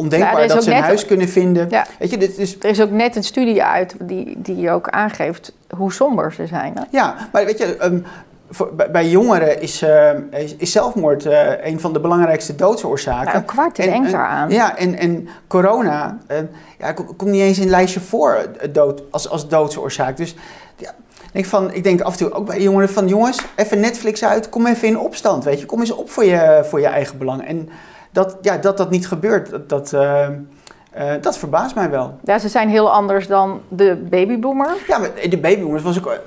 Ondenkbaar dat ze een huis kunnen vinden. Weet je, dit is... Er is ook net een studie uit die, die ook aangeeft hoe somber ze zijn. Hè? Ja, maar weet je, um, voor, bij, jongeren is, uh, is, zelfmoord uh, een van de belangrijkste doodsoorzaken. Ja, een kwart denkt eraan. Ja, en, en corona uh, ja, komt niet eens in een lijstje voor dood, als, als doodsoorzaak. Dus ja, denk van, ik denk af en toe ook bij jongeren van jongens, even Netflix uit, kom even in opstand, weet je. Kom eens op voor je, voor je eigen belang. En dat, ja, dat dat niet gebeurt, dat, dat, uh, uh, dat verbaast mij wel. Ja, ze zijn heel anders dan de babyboomer. Ja, maar de babyboomers was ook...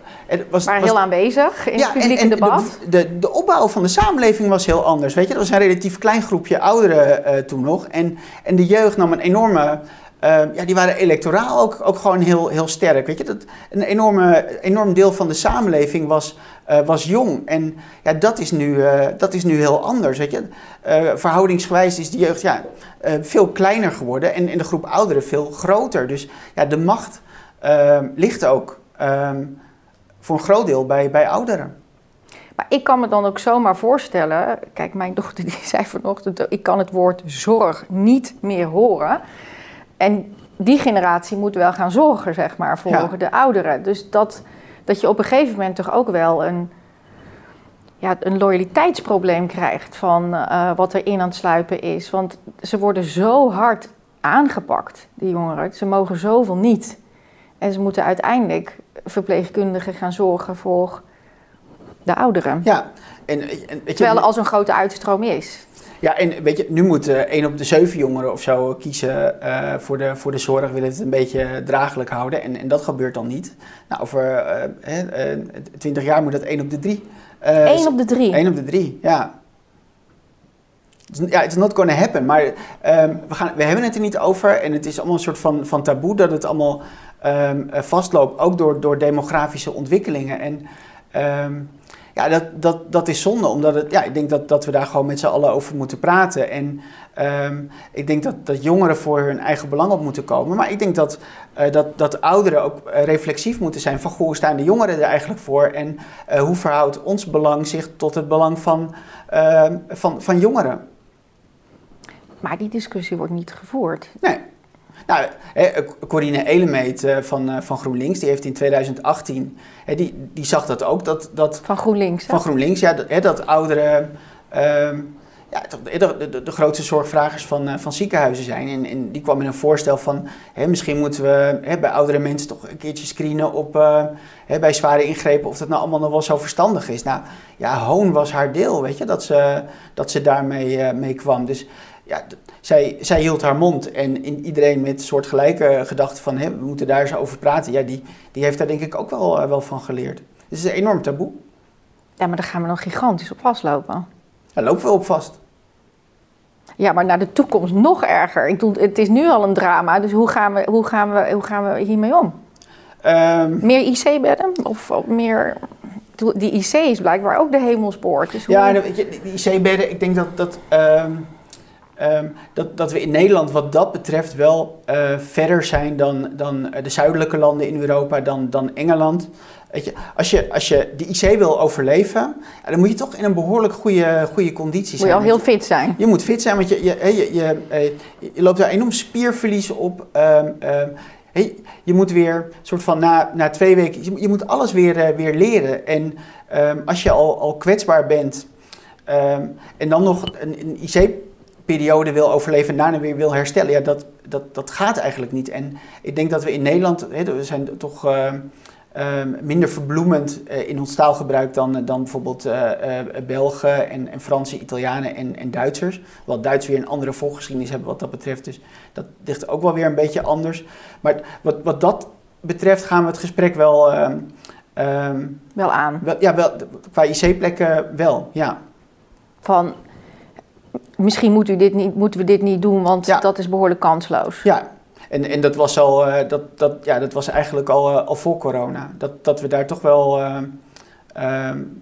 Was, maar heel aanwezig in ja, het publieke debat. De, de, de, opbouw van de samenleving was heel anders. Weet je, dat was een relatief klein groepje ouderen uh, toen nog. En, en de jeugd nam een enorme uh, ja, die waren electoraal ook, ook gewoon heel, heel sterk. Weet je? Dat, een enorme, enorm deel van de samenleving was, uh, was jong. En ja, dat, is nu, uh, dat is nu heel anders. Weet je? verhoudingsgewijs is de jeugd ja, veel kleiner geworden en in de groep ouderen veel groter. Dus ja, de macht ehm, ligt ook um, voor een groot deel bij, bij ouderen. Maar ik kan me dan ook zomaar voorstellen. Kijk, mijn dochter die zei vanochtend: ik kan het woord zorg niet meer horen. En die generatie moet wel gaan zorgen, zeg maar, voor de ouderen. Dus dat, dat je op een gegeven moment toch ook wel een, ja, een loyaliteitsprobleem krijgt van uh, wat er in aan het sluipen is. Want ze worden zo hard aangepakt, die jongeren. Ze mogen zoveel niet. En ze moeten uiteindelijk verpleegkundigen gaan zorgen voor de ouderen. Ja. En, en, Terwijl er al zo'n grote uitstroom is. Ja, en weet je, nu moet uh, één op de zeven jongeren of zo kiezen uh, voor, de, voor de zorg, willen het een beetje draaglijk houden. En, en dat gebeurt dan niet. Nou, over twintig jaar moet dat één op de drie. Eén op de drie? Één op de drie, ja. Ja, it's not gonna happen. Maar um, we, gaan, we hebben het er niet over. En het is allemaal een soort van, van taboe dat het allemaal um, vastloopt. Ook door, door demografische ontwikkelingen. En um, ja, dat, dat, dat is zonde. Omdat het, ja, ik denk dat, dat we daar gewoon met z'n allen over moeten praten. En ik denk dat, dat jongeren voor hun eigen belang op moeten komen. Maar ik denk dat, uh, dat, dat ouderen ook reflexief moeten zijn. Van hoe staan de jongeren er eigenlijk voor? En uh, hoe verhoudt ons belang zich tot het belang van, van, van jongeren? Maar die discussie wordt niet gevoerd. Nee. Nou, Corine Elemeet eh, van, eh, van GroenLinks, die heeft in 2018, die, die zag dat ook. Dat, dat, van GroenLinks? Van GroenLinks, ja. Dat, dat ouderen ehm, ja, de, de, de, grootste zorgvragers van, uh, van ziekenhuizen zijn. En, en, die kwam met een voorstel van, hè, misschien moeten we hè, bij oudere mensen toch een keertje screenen op, hè, bij zware ingrepen, of dat nou allemaal nog wel zo verstandig is. Nou, ja, Hoon was haar deel, weet je, dat ze, dat ze daarmee mee kwam. Dus ja, zij, zij hield haar mond en in iedereen met soortgelijke gedachten van we moeten daar eens over praten, ja, die, die heeft daar denk ik ook wel, uh, wel van geleerd. Dus het is een enorm taboe. Ja, maar daar gaan we nog gigantisch op vastlopen. Daar lopen we op vast. Ja, maar naar de toekomst nog erger. Ik bedoel, het is nu al een drama, dus hoe gaan we, hoe gaan we, hoe gaan we hiermee om? Um, meer IC-bedden of, of meer die IC is blijkbaar ook de hemelspoort. Dus ja, weet je, die IC-bedden, ik denk dat, dat um, Um, dat, dat we in Nederland wat dat betreft wel uh, verder zijn dan, dan de zuidelijke landen in Europa, dan, dan Engeland. Weet je, als, je, als je de IC wil overleven, dan moet je toch in een behoorlijk goede, goede conditie zijn. Moet je al heel fit zijn. Je moet fit zijn, want je, je, je, je, eh, je loopt daar enorm spierverlies op. Um, um, Hey, je moet weer, soort van na, na twee weken, je, je moet alles weer, uh, weer leren. En um, als je al, al kwetsbaar bent um, en dan nog een, een IC periode wil overleven en daarna weer wil herstellen. Ja, dat, dat, dat gaat eigenlijk niet. En ik denk dat we in Nederland, hè, we zijn toch uh, uh, minder verbloemend uh, in ons taalgebruik dan, dan bijvoorbeeld Belgen en, en Fransen, Italianen en, en Duitsers. Wat Duits weer een andere volgeschiedenis hebben wat dat betreft. Dus dat ligt ook wel weer een beetje anders. Maar wat, wat dat betreft gaan we het gesprek wel... Wel aan. Wel, ja, wel, qua IC-plekken wel, ja. Van misschien moet u dit niet, moeten we dit niet doen, want dat is behoorlijk kansloos. Ja, en, en dat, was al, uh, dat, dat, ja, dat was eigenlijk al, uh, al voor corona. Dat, dat we daar toch wel, uh,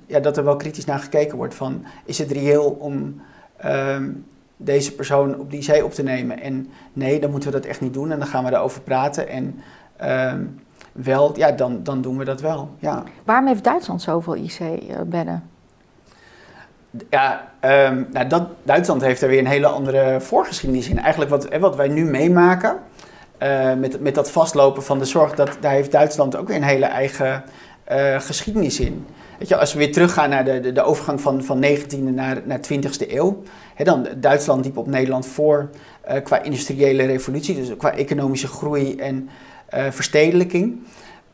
ja, dat er wel kritisch naar gekeken wordt van, is het reëel om ehm, deze persoon op die zee op te nemen? En nee, dan moeten we dat echt niet doen en dan gaan we daarover praten en ehm, wel, ja, dan, dan doen we dat wel, ja. Waarom heeft Duitsland zoveel IC-bedden? Ja, um, nou dat, Duitsland heeft er weer een hele andere voorgeschiedenis in. Eigenlijk wat, wat wij nu meemaken, uh, met, met dat vastlopen van de zorg, dat, daar heeft Duitsland ook weer een hele eigen uh, geschiedenis in. Weet je, als we weer teruggaan naar de, de, de overgang van, van 19e naar, naar 20e eeuw, hè, dan Duitsland liep op Nederland voor uh, qua industriële revolutie, dus qua economische groei en verstedelijking.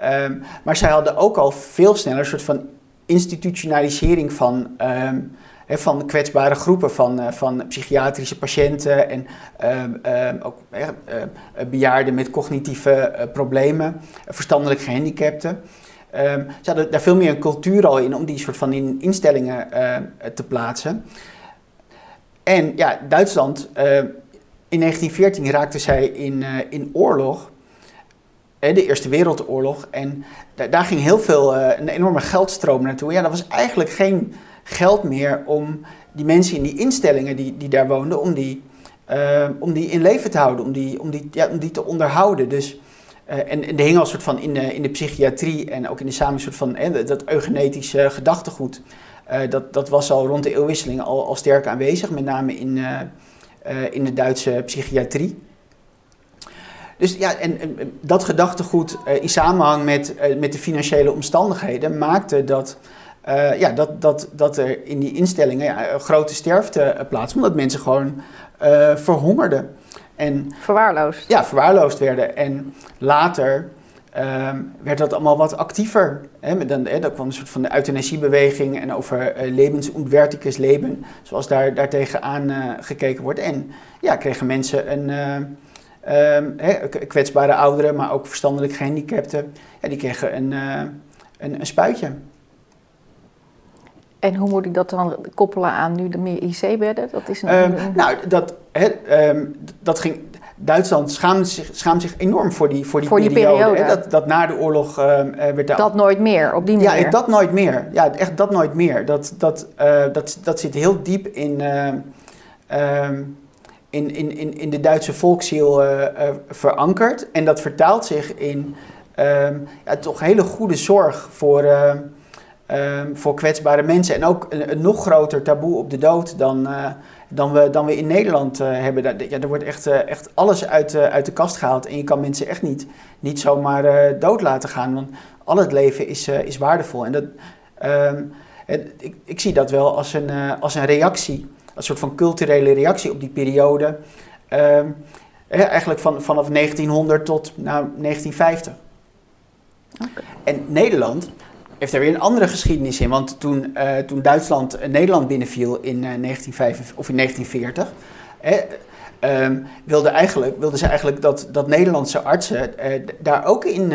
Um, maar zij hadden ook al veel sneller een soort van institutionalisering van um, van kwetsbare groepen, van, uh, van psychiatrische patiënten en uh, ook bejaarden met cognitieve uh, problemen, verstandelijk gehandicapten. Ehm, ze hadden daar veel meer een cultuur al in om die soort van in instellingen te plaatsen. En ja, Duitsland, in 1914 raakte zij in, in oorlog de Eerste Wereldoorlog. En daar ging heel veel, een enorme geldstroom naartoe. Ja, dat was eigenlijk geen geld meer om die mensen in die instellingen die, die daar woonden, om die, uh, om die in leven te houden, om die, om die, ja, om die te onderhouden. Dus, uh, en, en er hing al soort van in de, in de psychiatrie en ook in de samen soort van eh, dat eugenetische gedachtegoed. Uh, dat, dat was al rond de eeuwwisseling al, al sterk aanwezig, met name in, in de Duitse psychiatrie. Dus ja, en, en dat gedachtegoed in samenhang met, met de financiële omstandigheden maakte dat uh, ja, dat, dat, dat er in die instellingen ja, een grote sterfte uh, plaatsvond. Omdat mensen gewoon uh, verhongerden. En, verwaarloosd. Ja, verwaarloosd werden. En later ehm, werd dat allemaal wat actiever. Hè? Dan, hè, dat kwam een soort van de euthanasiebeweging en over levens und werkliches Leben, zoals daar, daar tegenaan uh, gekeken wordt. En ja, kregen mensen een uh, kwetsbare ouderen, maar ook verstandelijk gehandicapten, ja, die kregen een, een, een spuitje. En hoe moet ik dat dan koppelen aan nu de meer IC-bedden? Dat is een, Nou, dat, um, dat ging. Duitsland schaamt zich, schaamt zich enorm voor die, voor die voor periode. Die periode. Dat, dat na de oorlog uh, werd daar... Dat nooit meer, op die manier? Ja, dat nooit meer. Ja, echt dat nooit meer. Dat, dat, uh, dat, dat zit heel diep in, uh, in, in, in, in de Duitse volksziel verankerd. En dat vertaalt zich in ja, toch hele goede zorg voor Um, voor kwetsbare mensen. En ook een, een, nog groter taboe op de dood dan, uh, dan, we, dan we in Nederland uh, hebben. Ja, er wordt echt, uh, echt alles uit, uit de kast gehaald. En je kan mensen echt niet, niet zomaar dood laten gaan. Want al het leven is, is waardevol. En dat, um, ik, ik zie dat wel als een, als een reactie. Een soort van culturele reactie op die periode. Um, eigenlijk van, vanaf 1900 tot nou, 1950. Okay. En Nederland heeft er weer een andere geschiedenis in. Want toen, uh, toen Duitsland uh, Nederland binnenviel in, uh, eh, 1945, of in 1940, um, wilden, eigenlijk, wilden ze eigenlijk dat, dat Nederlandse artsen daar ook in,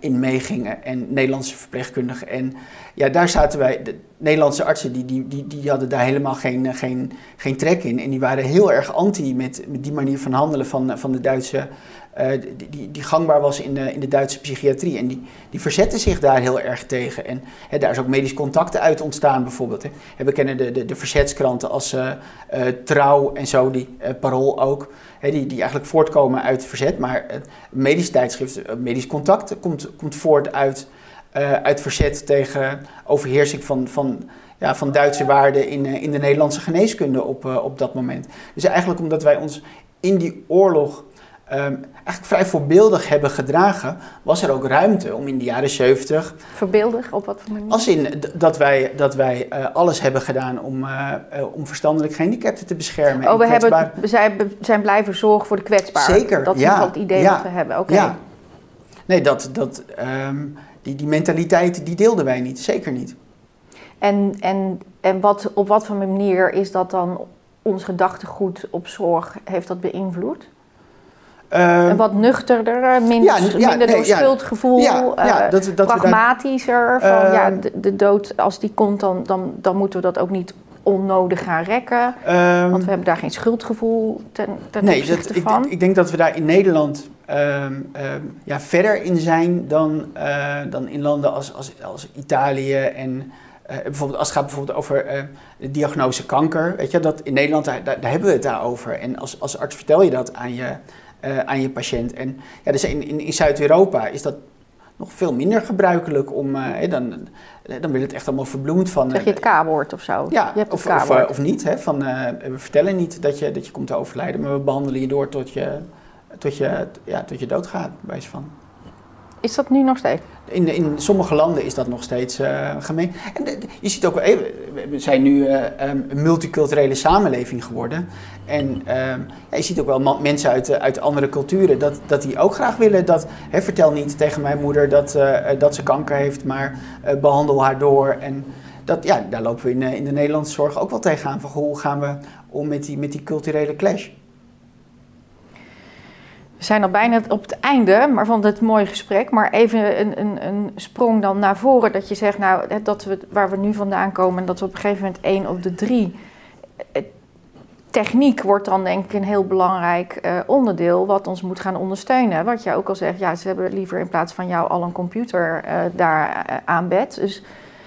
in meegingen. En Nederlandse verpleegkundigen. En ja, daar zaten wij, de Nederlandse artsen, die, die, die, die hadden daar helemaal geen, geen, geen trek in. En die waren heel erg anti met, met die manier van handelen van, van de Duitse die, die, die, gangbaar was in in de Duitse psychiatrie. En die, die verzetten zich daar heel erg tegen. En hè, daar is ook medisch contact uit ontstaan bijvoorbeeld. Hè. We kennen de, de, de verzetskranten als uh, uh, Trouw en zo, die Parool ook. Hè, die, die eigenlijk voortkomen uit verzet. Maar het medisch tijdschrift, medisch contact, komt, komt voort uit, uit verzet tegen overheersing van... van ja, van Duitse waarden in, in de Nederlandse geneeskunde op, op dat moment. Dus eigenlijk omdat wij ons in die oorlog um, eigenlijk vrij voorbeeldig hebben gedragen, was er ook ruimte om in de jaren 70. Voorbeeldig op wat voor manier? Als in dat wij, dat wij uh, alles hebben gedaan om, uh, uh, om verstandelijk gehandicapten te beschermen. Oh, we hebben, zijn, zijn blijven zorgen voor de kwetsbaren. Zeker. Dat is ja, het idee ja, dat we hebben. Oké. Ja. Nee, dat, dat, um, die, die mentaliteit die deelden wij niet. Zeker niet. En, en, en wat, op wat voor manier is dat dan ons gedachtegoed op zorg, heeft dat beïnvloed? Uh, wat nuchterder, eh, minder, ja, minder nee, schuldgevoel, ja, dat, dat pragmatischer. Van, uh, ja, de, de, dood, als die komt, dan, dan, dan moeten we dat ook niet onnodig gaan rekken. Ehm, want we hebben daar geen schuldgevoel ten, ten nee, dat, van. Ik, ik, denk dat we daar in Nederland ja, verder in zijn dan, uh, dan in landen als, als, als Italië en... Uh, bijvoorbeeld als het gaat bijvoorbeeld over uh, de diagnose kanker, weet je, dat in Nederland, daar, daar, daar, hebben we het daarover. En als, als arts vertel je dat aan je, uh, aan je patiënt. En ja, dus in, in, in Zuid-Europa is dat nog veel minder gebruikelijk om, uh, dan, dan wil het echt allemaal verbloemd van... Zeg je het K-woord of zo? Ja, je hebt of, of, of, niet. Hè, van, we vertellen niet dat je, dat je komt te overlijden, maar we behandelen je door tot je, tot je, ja, tot je doodgaat, bij van. Is dat nu nog steeds? In, in sommige landen is dat nog steeds uh, gemeen. En je ziet ook we zijn nu uh, um, een multiculturele samenleving geworden. En um, ja, je ziet ook wel mensen uit, uit andere culturen dat, dat die ook graag willen dat. Hè, vertel niet tegen mijn moeder dat, dat ze kanker heeft, maar behandel haar door. En dat, ja, daar lopen we in, in de Nederlandse zorg ook wel tegenaan. Van hoe gaan we om met die, met die culturele clash? We zijn al bijna op het einde maar van dit mooie gesprek. Maar even een, een, een sprong dan naar voren. Dat je zegt, nou, dat we, waar we nu vandaan komen... dat we op een gegeven moment één op de drie... Eh, techniek wordt dan denk ik een heel belangrijk uh, onderdeel... wat ons moet gaan ondersteunen. Wat je ook al zegt, ja, ze hebben liever in plaats van jou al een computer uh, daar aan bed. Dus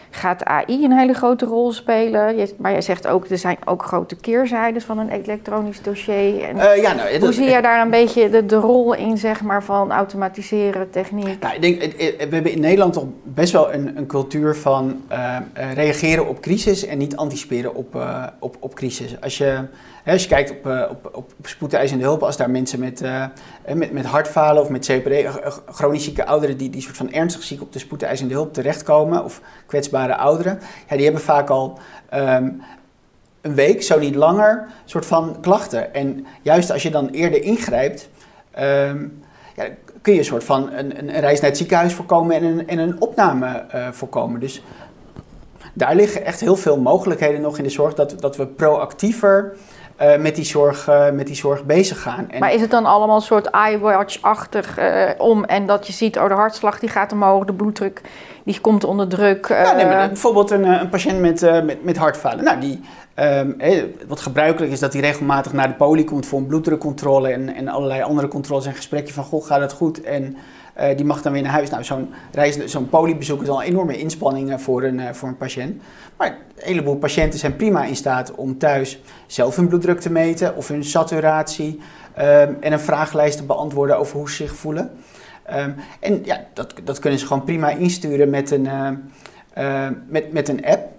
gaat AI een hele grote rol spelen. maar jij zegt ook, er zijn ook grote keerzijdes van een elektronisch dossier. En uh, ja, nou, hoe zie je daar een beetje de, de, rol in, zeg maar, van automatiseren, techniek? Nou, ik denk, we hebben in Nederland toch best wel een, een cultuur van uh, reageren op crisis en niet anticiperen op, uh, op, op crisis. Als je als je kijkt op, uh, op, op, op spoedeisende hulp, als daar mensen met, uh, met, met hartfalen of met CPD, chronisch zieke ouderen die, die soort van ernstig ziek op de spoedeisende hulp terechtkomen, of kwetsbare ouderen, ja, die hebben vaak al um, een week, zo niet langer, soort van klachten. En juist als je dan eerder ingrijpt, um, ja, kun je een soort van een, een reis naar het ziekenhuis voorkomen en een, en een opname voorkomen. Dus daar liggen echt heel veel mogelijkheden nog in de zorg dat, dat we proactiever uh, met, die zorg, uh, met die zorg bezig gaan. En maar is het dan allemaal een soort iWatch-achtig uh, om en dat je ziet, oh de hartslag die gaat omhoog, de bloeddruk die komt onder druk? Ja, nee, maar bijvoorbeeld een, een patiënt met, met, met hartfalen. Nou, die, um, wat gebruikelijk is dat hij regelmatig naar de poli komt voor een bloeddrukcontrole en, en allerlei andere controles en gesprekken van, goh, gaat het goed? En uh, die mag dan weer naar huis. Nou, zo'n zo'n poliebezoek is al een enorme inspanning voor een, uh, voor een patiënt. Maar een heleboel patiënten zijn prima in staat om thuis zelf hun bloeddruk te meten of hun saturatie um, en een vragenlijst te beantwoorden over hoe ze zich voelen. Um, en ja, dat, dat kunnen ze gewoon prima insturen met een, met, met een app.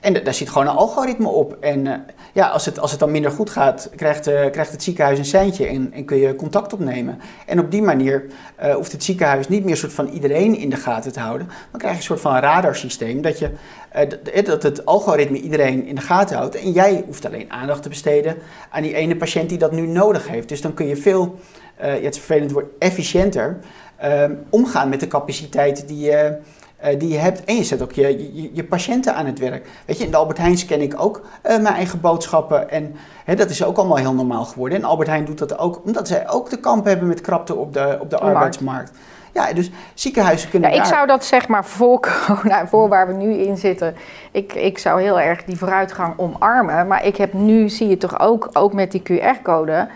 En daar zit gewoon een algoritme op. En uh, ja, als het, als het dan minder goed gaat, krijgt, uh, krijgt het ziekenhuis een seintje en, en, kun je contact opnemen. En op die manier uh, hoeft het ziekenhuis niet meer soort van iedereen in de gaten te houden. Dan krijg je een soort van radarsysteem dat, je, dat het algoritme iedereen in de gaten houdt. En jij hoeft alleen aandacht te besteden aan die ene patiënt die dat nu nodig heeft. Dus dan kun je veel, het vervelend woord, efficiënter omgaan met de capaciteit die je uh, die je hebt. En je zet ook je, je, je, patiënten aan het werk. Weet je, in de Albert Heijn scan ik ook uh, mijn eigen boodschappen. En hè, dat is ook allemaal heel normaal geworden. En Albert Heijn doet dat ook, omdat zij ook de kamp hebben met krapte op de, op de arbeidsmarkt. Ja, dus ziekenhuizen kunnen. Ja, ik zou dat zeg maar voor corona, voor waar we nu in zitten. Ik, ik zou heel erg die vooruitgang omarmen. Maar ik heb nu, zie je toch ook, ook met die QR-code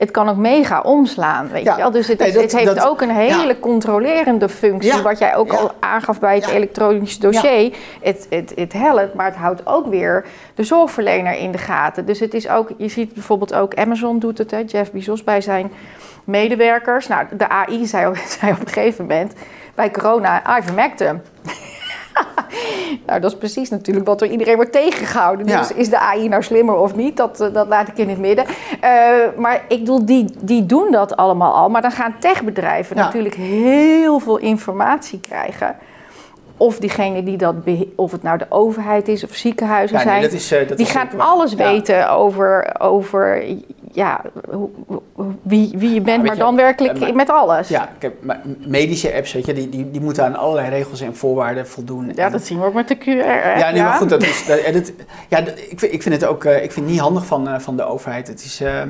het kan ook mega omslaan, weet je wel. Dus het, het heeft ook een hele controlerende functie, wat jij ook al aangaf bij het elektronisch dossier. Het, het, het helpt, maar het houdt ook weer de zorgverlener in de gaten. Dus het is ook, je ziet bijvoorbeeld ook, Amazon doet het, hè, Jeff Bezos bij zijn medewerkers. Nou, de AI zei, zei op een gegeven moment bij corona, ivermectin. Nou, dat is precies natuurlijk wat door iedereen wordt tegengehouden. Dus is de AI nou slimmer of niet? Dat, eh, dat laat ik in het midden. Uh, maar ik bedoel, die, die doen dat allemaal al. Maar dan gaan techbedrijven natuurlijk heel veel informatie krijgen of diegene die dat, of het nou de overheid is of ziekenhuizen ja, zijn, dat is, uh, dat die gaan alles weten over, over ja, wie, wie je bent, maar dan werkelijk met alles. Ja, medische apps, weet je, die, die, die moeten aan allerlei regels en voorwaarden voldoen. Ja, dat zien we ook met de QR. Ja, nee, maar goed, dat is, dat, dat, ja, ik, vind, ik vind het ook ik vind het niet handig van, van de overheid. Het is, uh,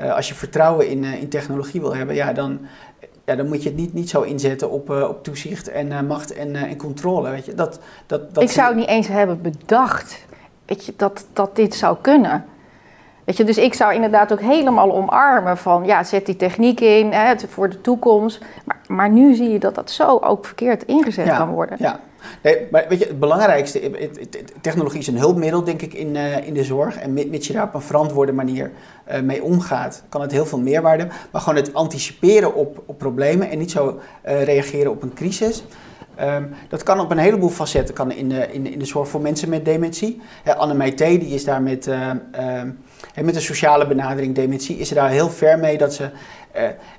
uh, als je vertrouwen in, in technologie wil hebben, ja, dan, ja, dan moet je het niet, niet zo inzetten op, op toezicht en macht en, en controle. Weet je. Dat, dat, dat ik zou het niet eens hebben bedacht weet je, dat, dat dit zou kunnen. Weet je, dus ik zou inderdaad ook helemaal omarmen van ja, zet die techniek in hè, voor de toekomst. Maar, maar nu zie je dat dat zo ook verkeerd ingezet kan worden. Ja, nee, maar weet je, het belangrijkste, technologie is een hulpmiddel denk ik in, uh, in de zorg. En mits je daar op een verantwoorde manier uh, mee omgaat, kan het heel veel meerwaarde. Maar gewoon het anticiperen op, op problemen en niet zo uh, reageren op een crisis. Um, dat kan op een heleboel facetten kan in, de, in, in de zorg voor mensen met dementie. He, Anne die is daar met, uh, met een sociale benadering dementie, is er daar heel ver mee dat, ze,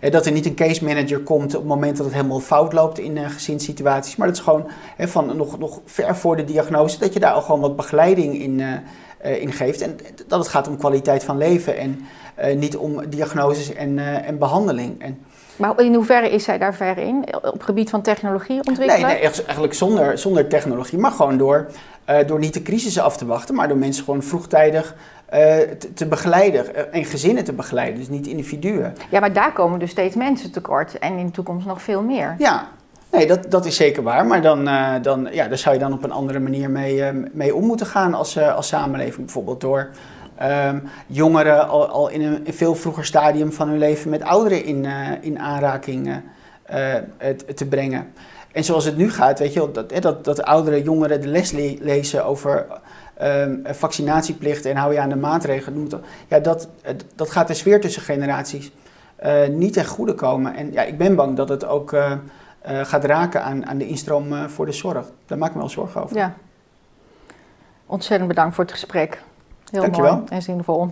uh, dat er niet een case manager komt op het moment dat het helemaal fout loopt in gezinssituaties. Maar dat is gewoon van nog, nog ver voor de diagnose, dat je daar al gewoon wat begeleiding in, in geeft. En dat het gaat om kwaliteit van leven en niet om diagnoses en, en behandeling. En, maar in hoeverre is zij daar ver in? Op het gebied van technologie ontwikkelen? Nee, nee eigenlijk zonder, zonder technologie. Maar gewoon door, uh, door niet de crisis af te wachten, maar door mensen gewoon vroegtijdig uh, te, te, begeleiden eh, en gezinnen te begeleiden, dus niet individuen. Ja, maar daar komen dus steeds mensen tekort en in de toekomst nog veel meer. Ja, nee, dat, dat is zeker waar. Maar dan, uh, dan, ja, daar zou je dan op een andere manier mee, mee om moeten gaan als, als samenleving. Bijvoorbeeld door um, jongeren al, in een veel vroeger stadium van hun leven met ouderen in, uh, in aanraking uh, te brengen. En zoals het nu gaat, weet je, dat, dat, dat oudere jongeren de les le lezen over um, vaccinatieplicht en hou je aan de maatregelen. Ja, dat, dat gaat de sfeer tussen generaties niet ten goede komen. En ja, ik ben bang dat het ook gaat raken aan, aan de instroom voor de zorg. Daar maak ik me wel zorgen over. Ja. Ontzettend bedankt voor het gesprek. Heel Dankjewel. mooi en zinvol.